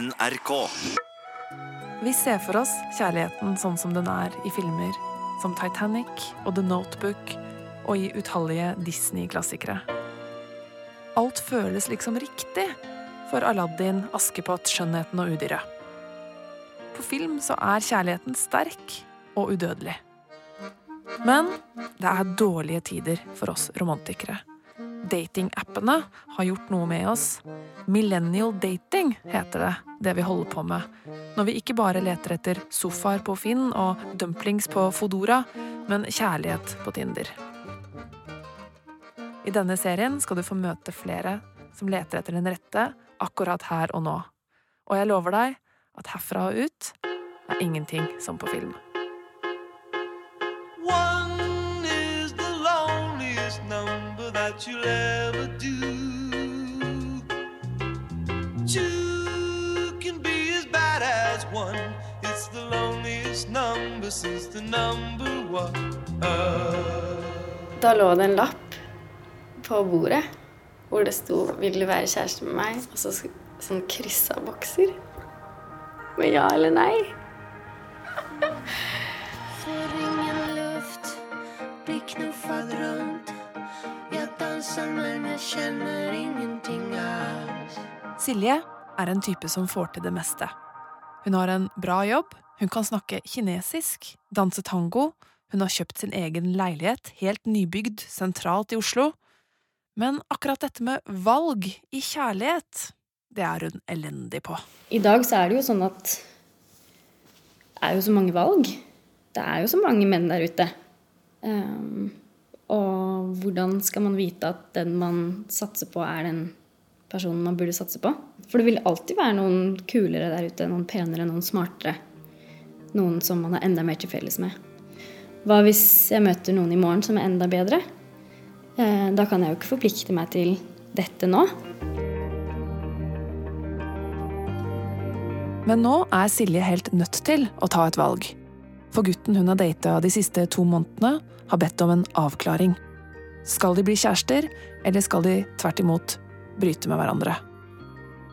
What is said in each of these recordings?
NRK. Vi ser for oss kjærligheten sånn som den er i filmer som Titanic og The Notebook og i utallige Disney-klassikere. Alt føles liksom riktig for Aladdin, Askepott, Skjønnheten og Udyret. På film så er kjærligheten sterk og udødelig. Men det er dårlige tider for oss romantikere. Datingappene har gjort noe med oss. Millennial dating heter det, det vi holder på med. Når vi ikke bare leter etter sofaer på Finn og dumplings på Fodora, men kjærlighet på Tinder. I denne serien skal du få møte flere som leter etter den rette akkurat her og nå. Og jeg lover deg at herfra og ut er ingenting som på film. One is the loneliest number that you'll ever do. Loneliest number since the number one. Da lå det en lapp på bordet hvor det sto 'Vil du være kjæreste med meg?' og så sånn kryssa bokser. Med ja eller nei. For ingen luft, blir knuffad rundt. Jeg danser, men jeg kjenner ingenting alls. Silje er en type som får til det meste. Hun har en bra jobb, hun kan snakke kinesisk, danse tango, hun har kjøpt sin egen leilighet, helt nybygd, sentralt i Oslo. Men akkurat dette med valg i kjærlighet, det er hun elendig på. I dag så er det jo sånn at det er jo så mange valg. Det er jo så mange menn der ute. Um, og hvordan skal man vite at den man satser på, er den personen man burde satse på? For det vil alltid være noen kulere der ute, noen penere, noen smartere. Noen som man har enda mer til felles med. Hva hvis jeg møter noen i morgen som er enda bedre? Eh, da kan jeg jo ikke forplikte meg til dette nå. Men nå er Silje helt nødt til å ta et valg. For gutten hun har data de siste to månedene, har bedt om en avklaring. Skal de bli kjærester, eller skal de tvert imot bryte med hverandre?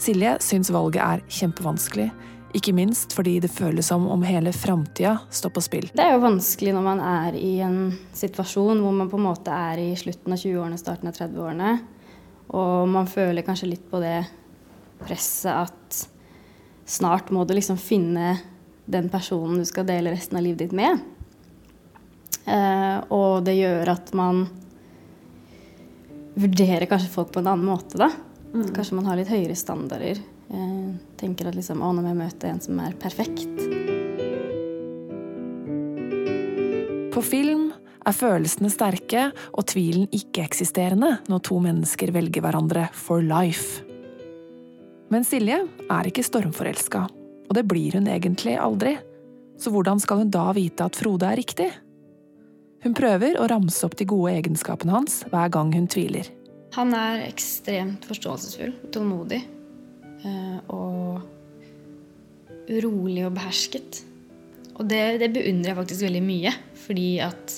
Silje syns valget er kjempevanskelig, ikke minst fordi det føles som om hele framtida står på spill. Det er jo vanskelig når man er i en situasjon hvor man på en måte er i slutten av 20-årene, starten av 30-årene, og man føler kanskje litt på det presset at snart må du liksom finne den personen du skal dele resten av livet ditt med. Eh, og det gjør at man vurderer kanskje folk på en annen måte, da. Kanskje man har litt høyere standarder. Eh, tenker at liksom, å, nå må jeg møte en som er perfekt. På film er følelsene sterke og tvilen ikke-eksisterende når to mennesker velger hverandre for life. Men Silje er ikke stormforelska, og det blir hun egentlig aldri. Så hvordan skal hun da vite at Frode er riktig? Hun prøver å ramse opp de gode egenskapene hans hver gang hun tviler. Han er ekstremt forståelsesfull, tålmodig eh, og rolig og behersket. Og det, det beundrer jeg faktisk veldig mye, fordi at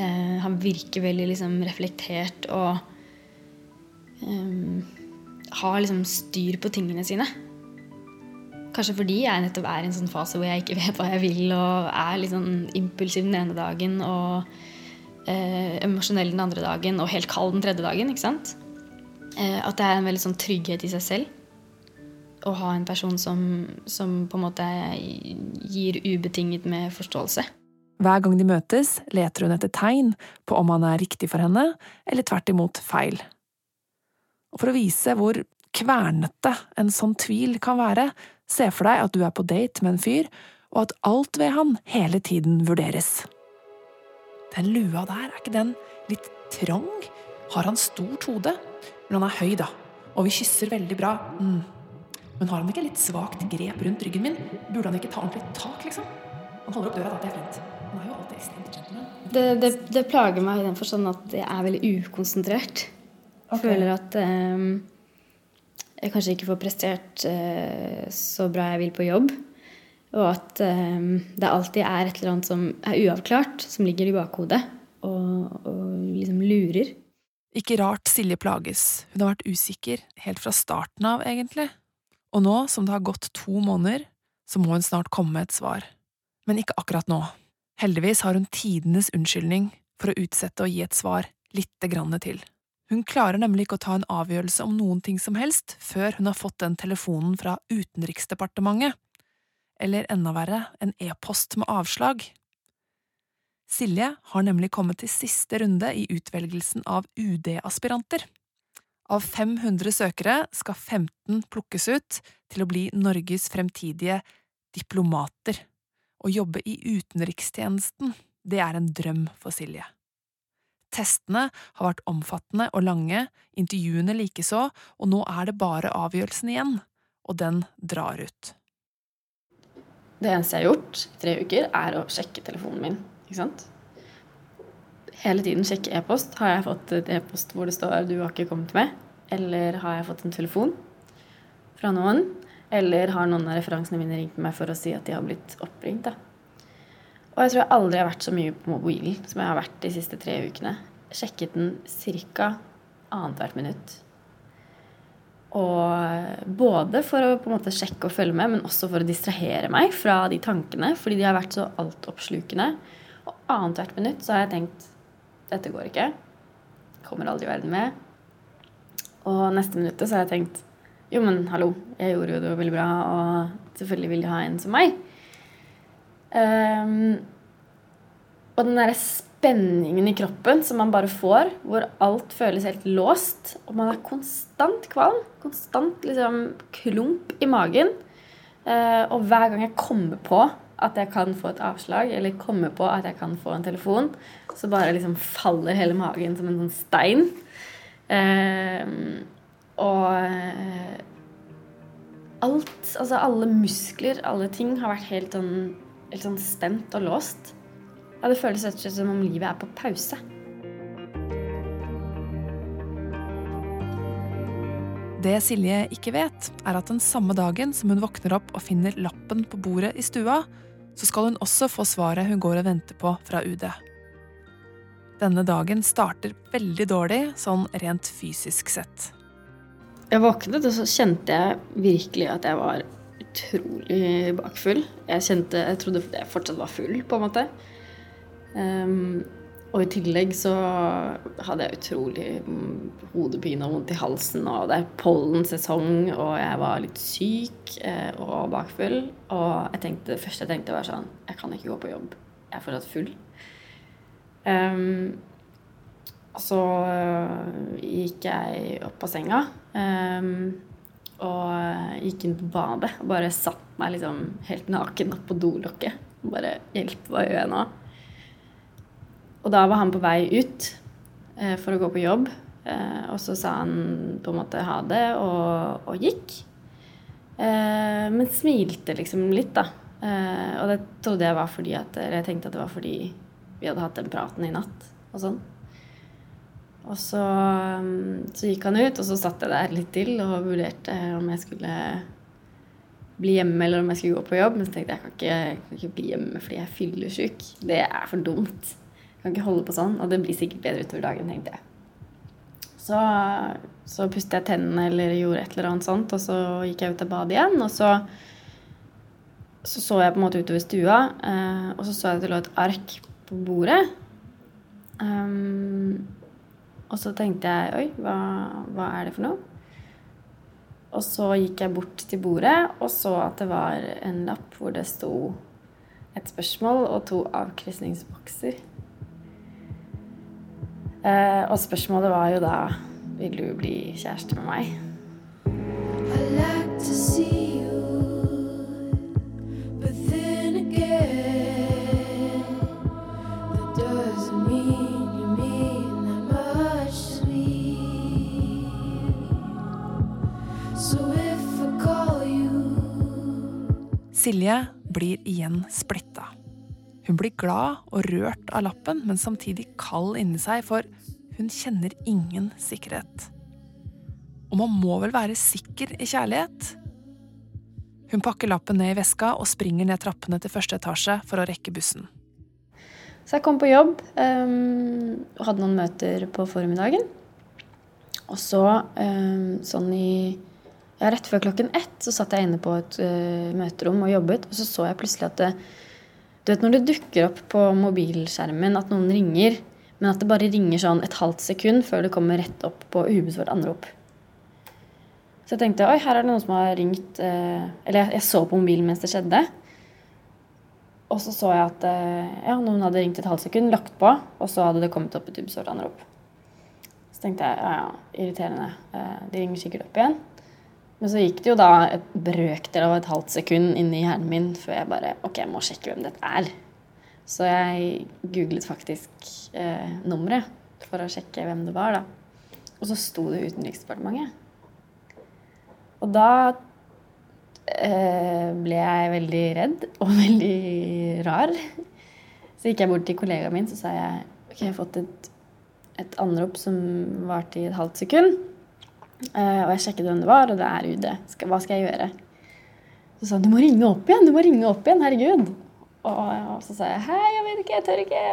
eh, han virker veldig liksom reflektert og eh, har liksom styr på tingene sine. Kanskje fordi jeg nettopp er i en sånn fase hvor jeg ikke vet hva jeg vil, og er litt sånn impulsiv den ene dagen og eh, emosjonell den andre dagen og helt kald den tredje dagen. ikke sant? Eh, at det er en veldig sånn trygghet i seg selv å ha en person som, som på en måte gir ubetinget med forståelse. Hver gang de møtes, leter hun etter tegn på om han er riktig for henne, eller tvert imot feil. Og for å vise hvor kvernete en sånn tvil kan være, se for deg at du er på date med en fyr, og at alt ved han hele tiden vurderes. Den lua der, er ikke den litt trang? Har han stort hode? Men han er høy, da, og vi kysser veldig bra. Mm. Men har han ikke litt svakt grep rundt ryggen min? Burde han ikke ta ordentlig tak, liksom? Han holder opp døra, da, det er fint. Han er jo alltid ekstremt gentleman. Det, det, det plager meg i den forstand at jeg er veldig ukonsentrert. Jeg føler at eh, jeg kanskje ikke får prestert eh, så bra jeg vil på jobb. Og at eh, det alltid er et eller annet som er uavklart, som ligger i bakhodet og, og liksom lurer. Ikke rart Silje plages. Hun har vært usikker helt fra starten av, egentlig. Og nå som det har gått to måneder, så må hun snart komme med et svar. Men ikke akkurat nå. Heldigvis har hun tidenes unnskyldning for å utsette å gi et svar lite grann til. Hun klarer nemlig ikke å ta en avgjørelse om noen ting som helst før hun har fått den telefonen fra Utenriksdepartementet. Eller enda verre, en e-post med avslag. Silje har nemlig kommet til siste runde i utvelgelsen av UD-aspiranter. Av 500 søkere skal 15 plukkes ut til å bli Norges fremtidige diplomater. Å jobbe i utenrikstjenesten, det er en drøm for Silje. Testene har vært omfattende og lange, intervjuene likeså, og nå er det bare avgjørelsen igjen, og den drar ut. Det eneste jeg har gjort i tre uker, er å sjekke telefonen min. Ikke sant? Hele tiden sjekke e-post. Har jeg fått et e-post hvor det står 'du har ikke kommet med'? Eller har jeg fått en telefon fra noen? Eller har noen av referansene mine ringt meg for å si at de har blitt oppringt? da? Og jeg tror jeg aldri har vært så mye på mobilen som jeg har vært de siste tre ukene. Sjekket den ca. annethvert minutt. Og både for å på en måte sjekke og følge med, men også for å distrahere meg fra de tankene, fordi de har vært så altoppslukende. Og annethvert minutt så har jeg tenkt dette går ikke. Kommer aldri i verden med. Og neste minuttet så har jeg tenkt jo, men hallo, jeg gjorde jo det veldig bra, og selvfølgelig vil de ha en som meg. Um, og den derre spenningen i kroppen som man bare får, hvor alt føles helt låst, og man er konstant kvalm, konstant liksom klump i magen. Uh, og hver gang jeg kommer på at jeg kan få et avslag, eller kommer på at jeg kan få en telefon, så bare liksom faller hele magen som en sånn stein. Uh, og uh, alt, altså alle muskler, alle ting, har vært helt sånn helt sånn spent og låst. Ja, det føles rett og slett som om livet er på pause. Det Silje ikke vet, er at den samme dagen som hun våkner opp og finner lappen på bordet i stua, så skal hun også få svaret hun går og venter på fra UD. Denne dagen starter veldig dårlig, sånn rent fysisk sett. Jeg våknet, og så kjente jeg virkelig at jeg var utrolig bakfull. Jeg kjente, jeg trodde jeg fortsatt var full, på en måte. Um, og i tillegg så hadde jeg utrolig hodepine og vondt i halsen, og det er pollensesong, og jeg var litt syk eh, og bakfull. Og tenkte, det første jeg tenkte, var sånn Jeg kan ikke gå på jobb. Jeg er fortsatt full. Um, så uh, gikk jeg opp av senga. Um, og gikk inn på badet og bare satt meg liksom helt naken opp på dolokket. Bare 'Hjelp, hva gjør jeg nå?' Og da var han på vei ut eh, for å gå på jobb. Eh, og så sa han på en måte ha det, og, og gikk. Eh, men smilte liksom litt, da. Eh, og det trodde jeg var fordi at Eller jeg tenkte at det var fordi vi hadde hatt den praten i natt og sånn. Og så, um, så, gikk han ut, og så satt jeg der litt til og vurderte om jeg skulle bli hjemme eller om jeg skulle gå på jobb. Men så tenkte jeg jeg ikke, jeg kan ikke bli hjemme fordi jeg er fyllesyk. Det er for dumt. Jeg kan ikke holde på sånn. Og det blir sikkert bedre utover dagen, tenkte jeg. Så, så pustet jeg tennene eller gjorde et eller annet sånt, og så gikk jeg ut av badet igjen. Og så så, så jeg på en måte utover stua, eh, og så så jeg at det lå et ark på bordet. Um, og så tenkte jeg oi, hva, hva, er det for noe? Og så gikk jeg bort til bordet og så at det var en lapp hvor det sto et spørsmål og to avkrysningsbokser. Eh, og spørsmålet var jo da Vil du bli kjæreste med meg? Silje blir igjen splitta. Hun blir glad og rørt av lappen, men samtidig kald inni seg, for hun kjenner ingen sikkerhet. Og man må vel være sikker i kjærlighet? Hun pakker lappen ned i veska og springer ned trappene til første etasje for å rekke bussen. Så jeg kom på jobb um, og hadde noen møter på formiddagen. Og så, um, sånn i ja, rett før klokken ett så satt jeg inne på et uh, møterom og jobbet, og så så jeg plutselig at det, du vet når det dukker opp på mobilskjermen at noen ringer, men at det bare ringer sånn et halvt sekund før det kommer rett opp på ubesvart anrop. Så jeg tenkte oi, her er det noen som har ringt eh, Eller jeg, jeg så på mobilen mens det skjedde. Og så så jeg at eh, ja, noen hadde ringt et halvt sekund, lagt på, og så hadde det kommet opp et ubesvart anrop. Så tenkte jeg ja, ja, irriterende. Eh, de ringer sikkert opp igjen. Men så gikk det jo da et brøkdel av et halvt sekund inni hjernen min før jeg bare Ok, jeg må sjekke hvem dette er. Så jeg googlet faktisk eh, nummeret for å sjekke hvem det var, da. Og så sto det Utenriksdepartementet. Og da eh, ble jeg veldig redd og veldig rar. Så gikk jeg bort til kollegaen min så sa jeg, ok, jeg har fått et, et anrop som varte i et halvt sekund. Eh, og jeg sjekket hvem det var, og det er UD. Hva skal jeg gjøre? Så sa han du må ringe opp igjen, du må ringe opp igjen, herregud. Og, så sa jeg hei, jeg vet ikke, jeg tør ikke.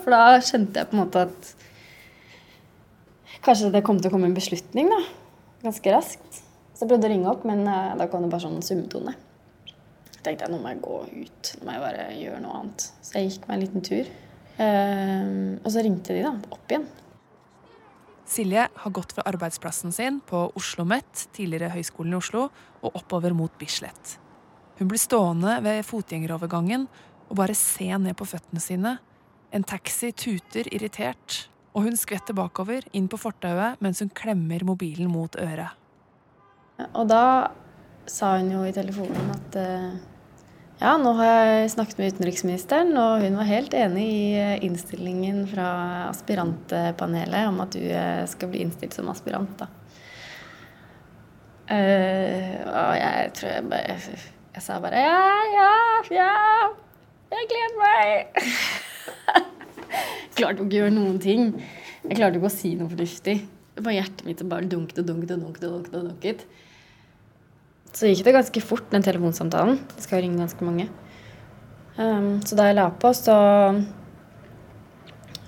For da skjønte jeg på en måte at kanskje det kom til å komme en beslutning, da. Ganske raskt. Så jeg prøvde å ringe opp, men eh, da kom det bare sånn summetone. Så tenkte jeg nå må jeg gå ut, nå må jeg bare gjøre noe annet. Så jeg gikk meg en liten tur. Eh, og så ringte de da, opp igjen. Silje har gått fra arbeidsplassen sin på Oslo OsloMet, tidligere Høgskolen i Oslo, og oppover mot Bislett. Hun blir stående ved fotgjengerovergangen og bare se ned på føttene sine. En taxi tuter irritert, og hun skvetter bakover, inn på fortauet mens hun klemmer mobilen mot øret. Og da sa hun jo i telefonen at eh, ja, nå har jeg snakket med utenriksministeren, og hun var helt enig i eh, innstillingen fra aspirantpanelet om at du eh, skal bli innstilt som aspirant, da. Uh, og jeg tror jeg bare Jeg sa bare ja, ja, ja. Jeg gleder meg. jeg klarte ikke å gjøre noen ting. Jeg klarte ikke å si noe fornuftig. Var hjertet mitt bare dunket og dunket og dunket. og dunket og dunket. Så gikk det ganske fort, den telefonsamtalen. Det skal jo ringe ganske mange. Um, så da jeg la på, så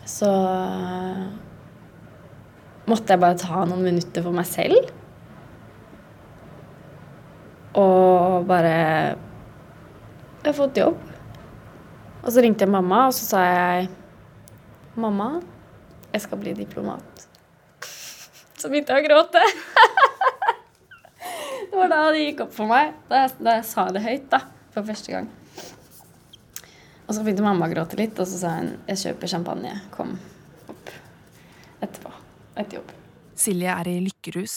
Så måtte jeg bare ta noen minutter for meg selv. Og bare Jeg har fått jobb. Og så ringte jeg mamma, og så sa jeg Mamma, jeg skal bli diplomat. Så begynte jeg å gråte. det var da det gikk opp for meg. Da jeg, da jeg sa det høyt, da. For første gang. Og så begynte mamma å gråte litt, og så sa hun jeg kjøper champagne. Kom opp etterpå. Etter jobb. Silje er i lykkerus.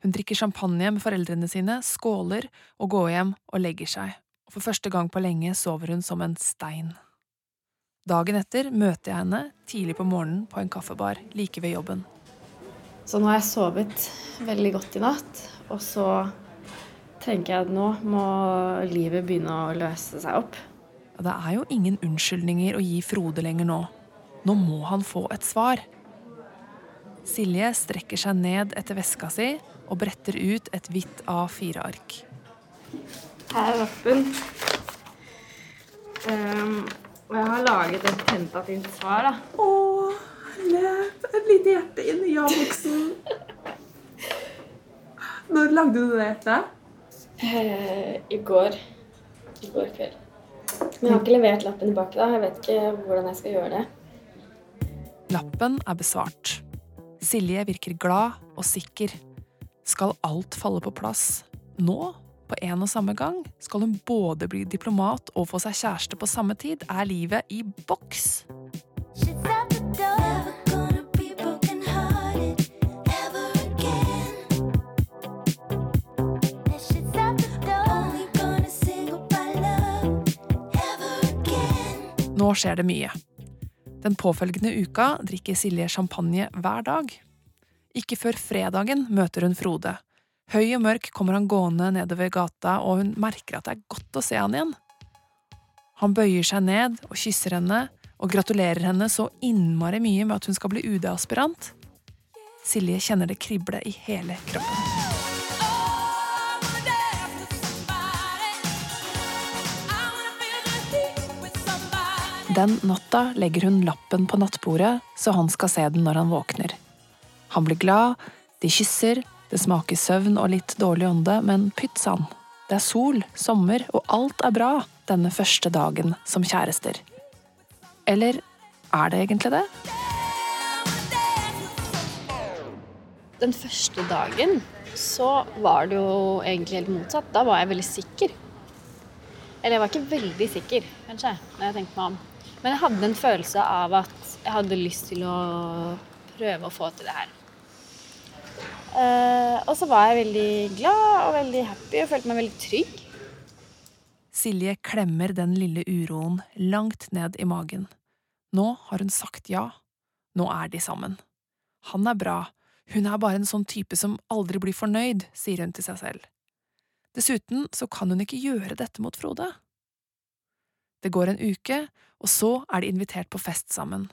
Hun drikker champagne med foreldrene sine, skåler og går hjem og legger seg. Og for første gang på lenge sover hun som en stein. Dagen etter møter jeg henne tidlig på morgenen på en kaffebar like ved jobben. Så nå har jeg sovet veldig godt i natt, og så tenker jeg at nå må livet begynne å løse seg opp. Det er jo ingen unnskyldninger å gi Frode lenger nå. Nå må han få et svar. Silje strekker seg ned etter veska si og bretter ut et hvitt A4-ark. Her er lappen. Um, og jeg har laget et tentativt svar, da. Å, løp et lite hjerte inn i ja-boksen. Når lagde du det etter? Eh, I går. I går kveld. Men jeg har ikke levert lappen tilbake, da. Jeg vet ikke hvordan jeg skal gjøre det. Lappen er besvart. Silje virker glad og sikker. Skal alt falle på plass nå? På en og samme gang? Skal hun både bli diplomat og få seg kjæreste på samme tid? Er livet i boks? She's at Nå skjer det mye. Den påfølgende uka drikker Silje champagne hver dag. Ikke før fredagen møter hun Frode. Høy og mørk kommer han gående nedover gata, og hun merker at det er godt å se han igjen. Han bøyer seg ned og kysser henne, og gratulerer henne så innmari mye med at hun skal bli UD-aspirant. Silje kjenner det krible i hele kroppen. Den natta legger hun lappen på nattbordet, så han skal se den når han våkner. Han blir glad, de kysser, Det smaker søvn og litt dårlig ånde, men pytt sann. Det er sol, sommer, og alt er bra denne første dagen som kjærester. Eller er det egentlig det? Den første dagen så var det jo egentlig helt motsatt. Da var jeg veldig sikker. Eller jeg var ikke veldig sikker, kanskje, når jeg tenkte meg om. Men jeg hadde en følelse av at jeg hadde lyst til å prøve å få til det her. Eh, og så var jeg veldig glad og veldig happy og følte meg veldig trygg. Silje klemmer den lille uroen langt ned i magen. Nå har hun sagt ja. Nå er de sammen. Han er bra, hun er bare en sånn type som aldri blir fornøyd, sier hun til seg selv. Dessuten så kan hun ikke gjøre dette mot Frode. Det går en uke, og så er de invitert på fest sammen.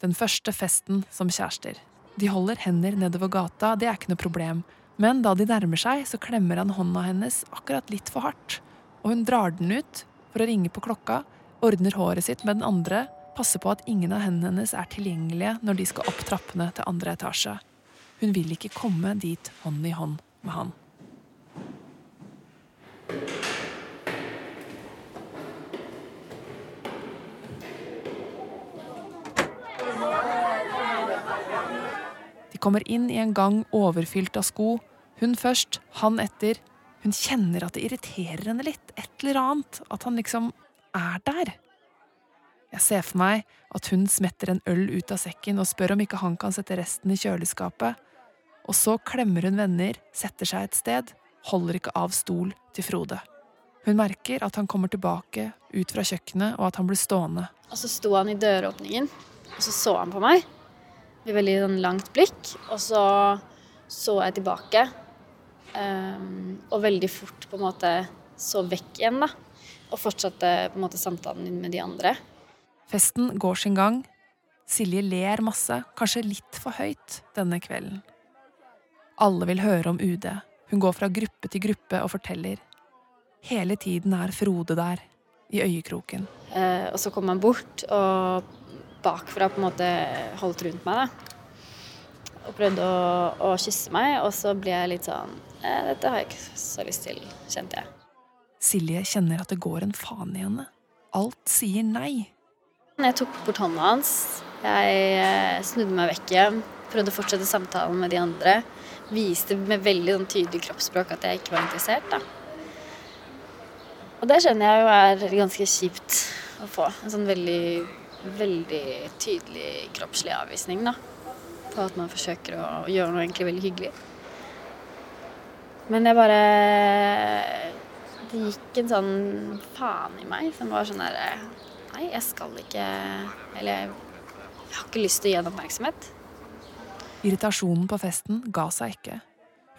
Den første festen som kjærester. De holder hender nedover gata, det er ikke noe problem, men da de nærmer seg, så klemmer han hånda hennes akkurat litt for hardt, og hun drar den ut for å ringe på klokka, ordner håret sitt med den andre, passer på at ingen av hendene hennes er tilgjengelige når de skal opp trappene til andre etasje. Hun vil ikke komme dit hånd i hånd med han. Kommer inn i en gang overfylt av sko. Hun først, han etter. Hun kjenner at det irriterer henne litt, et eller annet, at han liksom er der. Jeg ser for meg at hun smetter en øl ut av sekken og spør om ikke han kan sette resten i kjøleskapet. Og så klemmer hun venner, setter seg et sted, holder ikke av stol til Frode. Hun merker at han kommer tilbake ut fra kjøkkenet, og at han blir stående. Og så sto han i døråpningen, og så så han på meg med veldig sånn langt blikk. Og så så jeg tilbake, ehm, og veldig fort på en måte så vekk igjen, da. Og fortsatte på en måte samtalen min med de andre. Festen går sin gang. Silje ler masse, kanskje litt for høyt, denne kvelden. Alle vil høre om UD. Hun går fra gruppe til gruppe og forteller. Hele tiden er Frode der, i øyekroken. Eh, og så kommer han bort og bakfra på en måte holdt rundt meg, da. Og prøvde å, å kysse meg, og så ble jeg litt sånn eh, Dette har jeg ikke så lyst til, kjente jeg. Silje kjenner at det går en faen i henne. Alt sier nei. Jeg tok bort hånda hans. Jeg eh, snudde meg vekk igjen. Prøvde å fortsette samtalen med de andre. Viste med veldig sånn, tydelig kroppsspråk at jeg ikke var interessert. Da. Og det skjønner jeg jo er ganske kjipt å få. En sånn veldig, veldig tydelig kroppslig avvisning da. på at man forsøker å gjøre noe egentlig veldig hyggelig. Men jeg bare Det gikk en sånn faen i meg som var sånn derre Nei, jeg skal ikke Eller jeg, har ikke lyst til å gi han oppmerksomhet. Irritasjonen på festen ga seg ikke.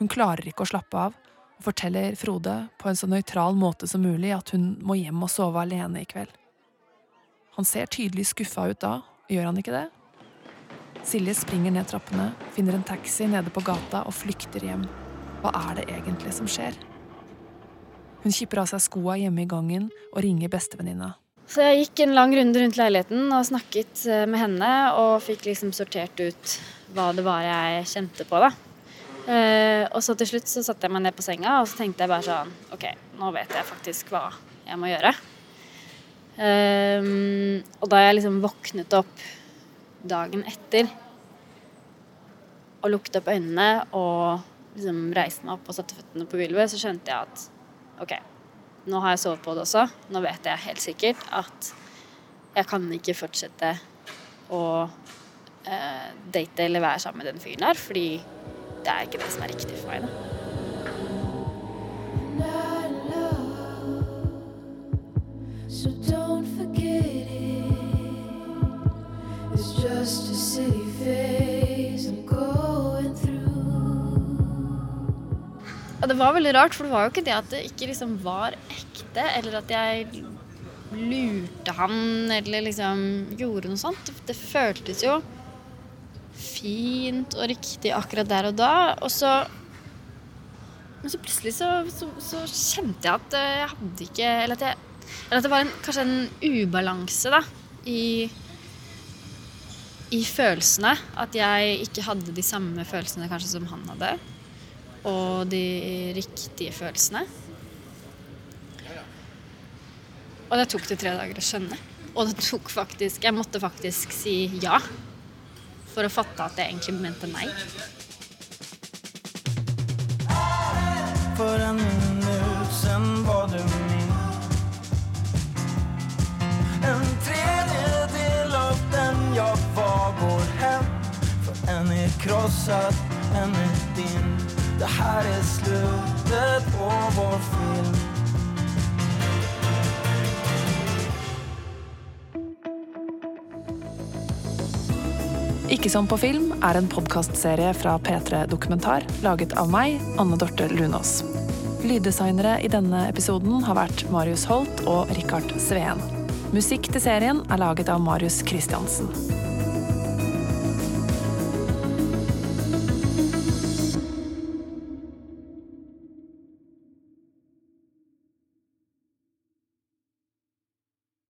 Hun klarer ikke å slappe av, og forteller Frode på en så nøytral måte som mulig at hun må hjem og sove alene i kveld. Han ser tydelig skuffa ut da, gjør han ikke det? Silje springer ned trappene, finner en taxi nede på gata og flykter hjem. Hva er det egentlig som skjer? Hun kipper av seg skoa hjemme i gangen og ringer bestevenninna. Så jeg gikk en lang runde rundt leiligheten og snakket eh, med henne og fikk liksom sortert ut hva det var jeg kjente på, da. Eh, og så til slutt så satte jeg meg ned på senga og så tenkte jeg bare sånn OK, nå vet jeg faktisk hva jeg må gjøre. Eh, og da jeg liksom våknet opp dagen etter og lukket opp øynene og liksom reiste meg opp og satte føttene på gulvet, så skjønte jeg at OK, nå har jeg sovet på det også. Nå vet jeg helt sikkert at jeg kan ikke fortsette å uh, date eller være sammen med den fyren her, fordi det er ikke det som er riktig for meg. Da. Var veldig rart, for det var jo ikke det at det ikke liksom var ekte, eller at jeg lurte han, eller liksom gjorde noe sånt. Det, føltes jo fint og riktig akkurat der og da, og så Men så plutselig så, så, så kjente jeg at jeg hadde ikke Eller at, jeg, eller at det var en, kanskje en ubalanse, da, i i følelsene. At jeg ikke hadde de samme følelsene kanskje som han hadde. Og de riktige følelsene. Og det tok det tre dager å skjønne. Og det tok faktisk Jeg måtte faktisk si ja for å fatte at jeg egentlig mente nei. For en minutt sen var du min En tredjedel av den jeg var går hen. For en er krossad, en er din Det här är slutet på vår film Ikke som på film er en podkastserie fra P3 Dokumentar laget av meg, Anne Dorte Lunås. Lyddesignere i denne episoden har vært Marius Holt og Rikard Sveen. Musikk til serien er laget av Marius Christiansen.